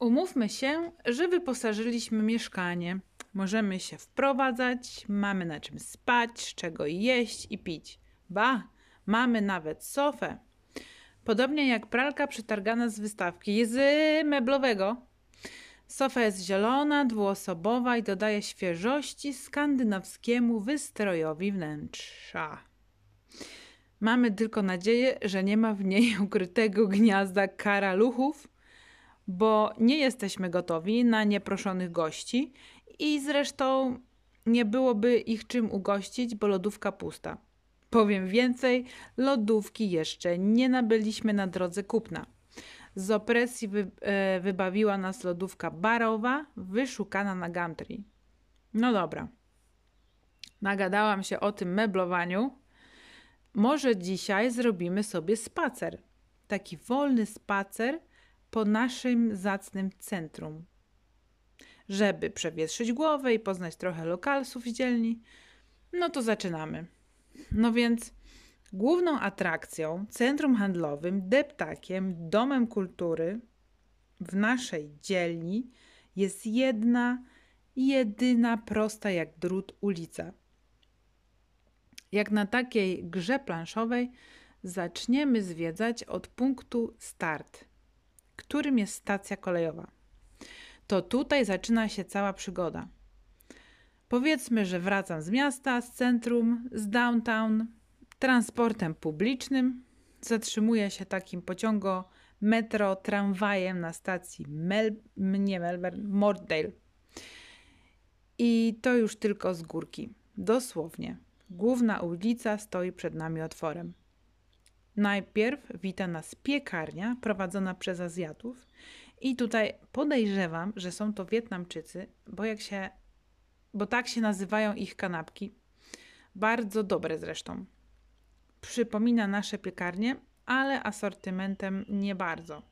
Umówmy się, że wyposażyliśmy mieszkanie. Możemy się wprowadzać, mamy na czym spać, czego jeść i pić. Ba, mamy nawet sofę. Podobnie jak pralka przetargana z wystawki z meblowego. Sofa jest zielona, dwuosobowa i dodaje świeżości skandynawskiemu wystrojowi wnętrza. Mamy tylko nadzieję, że nie ma w niej ukrytego gniazda karaluchów, bo nie jesteśmy gotowi na nieproszonych gości i zresztą nie byłoby ich czym ugościć, bo lodówka pusta. Powiem więcej, lodówki jeszcze nie nabyliśmy na drodze kupna. Z opresji wy, e, wybawiła nas lodówka barowa, wyszukana na Gumtree. No dobra. Nagadałam się o tym meblowaniu. Może dzisiaj zrobimy sobie spacer. Taki wolny spacer po naszym zacnym centrum. Żeby przewietrzyć głowę i poznać trochę lokalsów z dzielni, no to zaczynamy. No więc główną atrakcją, centrum handlowym, deptakiem, domem kultury w naszej dzielni jest jedna, jedyna prosta jak drut ulica. Jak na takiej grze planszowej zaczniemy zwiedzać od punktu start, którym jest stacja kolejowa. To tutaj zaczyna się cała przygoda. Powiedzmy, że wracam z miasta, z centrum, z downtown, transportem publicznym. Zatrzymuję się takim pociągo metro, tramwajem na stacji Mel nie Melbourne, Mortdale. I to już tylko z górki. Dosłownie. Główna ulica stoi przed nami otworem. Najpierw wita nas piekarnia prowadzona przez Azjatów. I tutaj podejrzewam, że są to Wietnamczycy, bo jak się bo tak się nazywają ich kanapki. Bardzo dobre zresztą. Przypomina nasze piekarnie, ale asortymentem nie bardzo.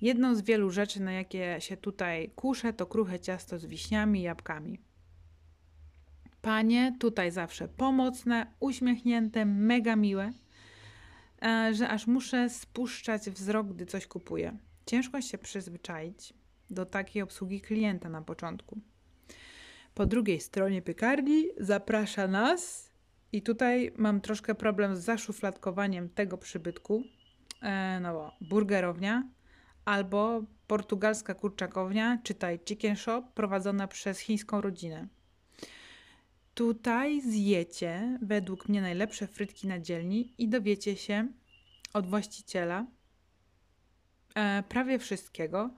Jedną z wielu rzeczy, na jakie się tutaj kuszę, to kruche ciasto z wiśniami i jabłkami. Panie tutaj zawsze pomocne, uśmiechnięte, mega miłe, że aż muszę spuszczać wzrok, gdy coś kupuję. Ciężko się przyzwyczaić do takiej obsługi klienta na początku. Po drugiej stronie piekarni zaprasza nas i tutaj mam troszkę problem z zaszufladkowaniem tego przybytku. E, no bo burgerownia albo portugalska kurczakownia, czytaj chicken shop, prowadzona przez chińską rodzinę. Tutaj zjecie według mnie najlepsze frytki na dzielni i dowiecie się od właściciela e, prawie wszystkiego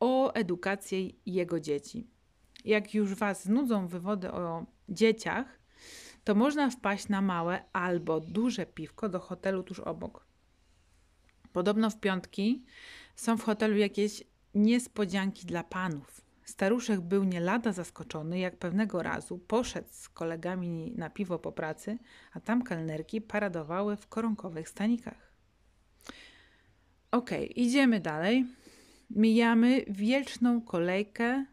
o edukacji jego dzieci jak już Was znudzą wywody o dzieciach, to można wpaść na małe albo duże piwko do hotelu tuż obok. Podobno w piątki są w hotelu jakieś niespodzianki dla panów. Staruszek był nie lada zaskoczony, jak pewnego razu poszedł z kolegami na piwo po pracy, a tam kelnerki paradowały w koronkowych stanikach. Okej, okay, idziemy dalej. Mijamy wieczną kolejkę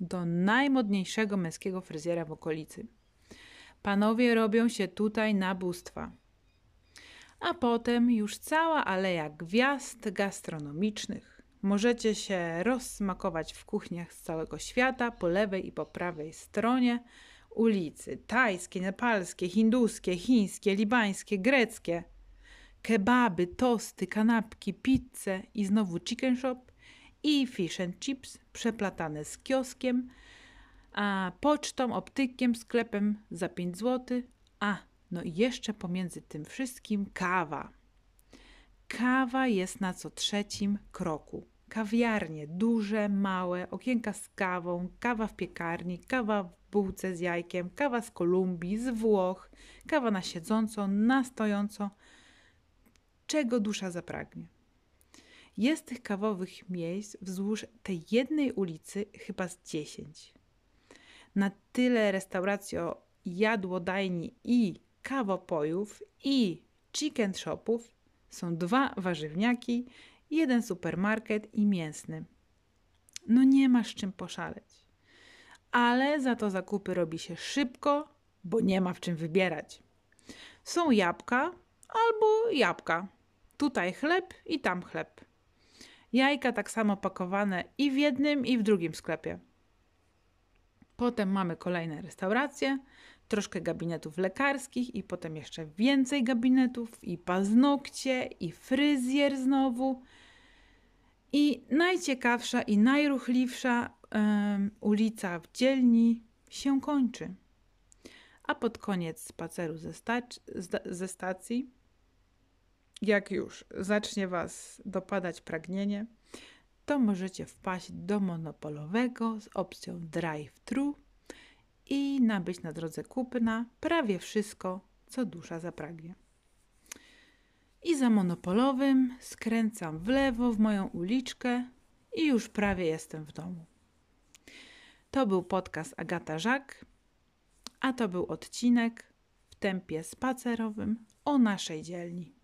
do najmodniejszego męskiego fryzjera w okolicy. Panowie robią się tutaj na bóstwa. A potem już cała aleja gwiazd gastronomicznych. Możecie się rozsmakować w kuchniach z całego świata po lewej i po prawej stronie ulicy. Tajskie, nepalskie, hinduskie, chińskie, libańskie, greckie. Kebaby, tosty, kanapki, pizze i znowu chicken shop i fish and chips przeplatane z kioskiem, a pocztą, optykiem, sklepem za 5 zł. A, no i jeszcze pomiędzy tym wszystkim kawa. Kawa jest na co trzecim kroku. Kawiarnie, duże, małe, okienka z kawą, kawa w piekarni, kawa w bułce z jajkiem, kawa z Kolumbii, z Włoch, kawa na siedząco, na stojąco. Czego dusza zapragnie. Jest tych kawowych miejsc wzdłuż tej jednej ulicy chyba z dziesięć. Na tyle restauracji, jadłodajni i kawopojów i chicken shopów są dwa warzywniaki, jeden supermarket i mięsny. No nie masz czym poszaleć. Ale za to zakupy robi się szybko, bo nie ma w czym wybierać. Są jabłka albo jabłka. Tutaj chleb i tam chleb. Jajka tak samo pakowane i w jednym, i w drugim sklepie. Potem mamy kolejne restauracje, troszkę gabinetów lekarskich i potem jeszcze więcej gabinetów i paznokcie i fryzjer znowu. I najciekawsza i najruchliwsza um, ulica w dzielni się kończy. A pod koniec spaceru ze, stac ze stacji, jak już zacznie Was dopadać pragnienie, to możecie wpaść do monopolowego z opcją drive-thru i nabyć na drodze kupna prawie wszystko, co dusza zapragnie. I za monopolowym skręcam w lewo w moją uliczkę i już prawie jestem w domu. To był podcast Agata Żak, a to był odcinek w tempie spacerowym o naszej dzielni.